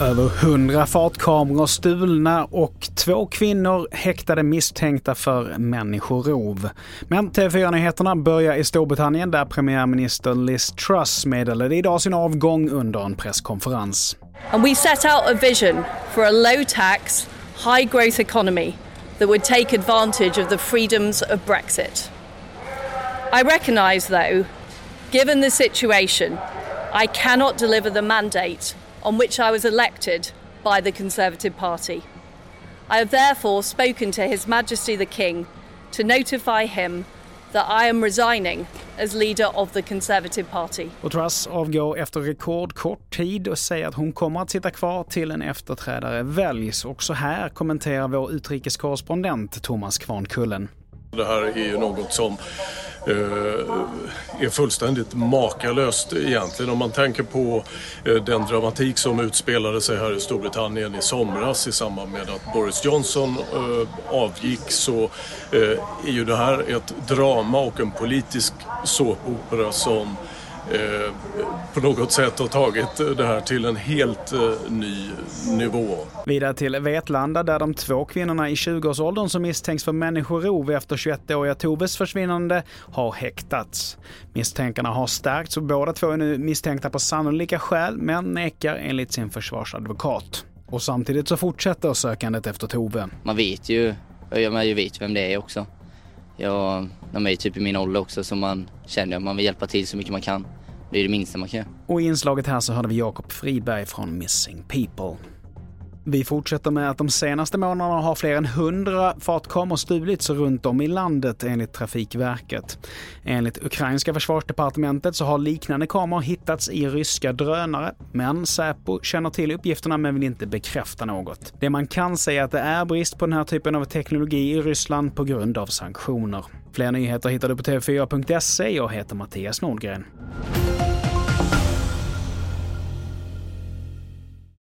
Över hundra fartkameror stulna och två kvinnor häktade misstänkta för människorov. Men TV4-nyheterna börjar i Storbritannien där premiärminister Liz Truss meddelade idag sin avgång under en presskonferens. And we set out a vision for a low tax, high growth economy that would take advantage of the freedoms of Brexit. I recognise, though, given the situation, I cannot deliver the mandate on which I was elected by the Conservative Party. I have therefore spoken to His Majesty the King to notify him that I am resigning as leader of the Conservative Party. Och Truss avgår efter rekordkort tid och säger att hon kommer att sitta kvar till en efterträdare väljs. Och så här kommenterar vår utrikeskorrespondent Thomas Kvarnkullen. Det här är ju något som Eh, är fullständigt makalöst egentligen. Om man tänker på eh, den dramatik som utspelade sig här i Storbritannien i somras i samband med att Boris Johnson eh, avgick så är ju det här ett drama och en politisk såpopera som på något sätt har tagit det här till en helt eh, ny nivå. Vidare till Vetlanda där de två kvinnorna i 20-årsåldern som misstänks för människorov efter 21-åriga Toves försvinnande har häktats. Misstänkarna har stärkts och båda två är nu misstänkta på sannolika skäl men nekar enligt sin försvarsadvokat. Och samtidigt så fortsätter sökandet efter Tove. Man vet ju, man vet vem det är också. Jag, de är typ i min ålder också så man känner att man vill hjälpa till så mycket man kan. Det är det minsta man kan göra. Och i inslaget här så hörde vi Jakob Friberg från Missing People. Vi fortsätter med att de senaste månaderna har fler än 100 fartkameror stulits runt om i landet enligt Trafikverket. Enligt ukrainska försvarsdepartementet så har liknande kameror hittats i ryska drönare, men Säpo känner till uppgifterna men vill inte bekräfta något. Det man kan säga är att det är brist på den här typen av teknologi i Ryssland på grund av sanktioner. Fler nyheter hittar du på tv4.se. Jag heter Mattias Nordgren.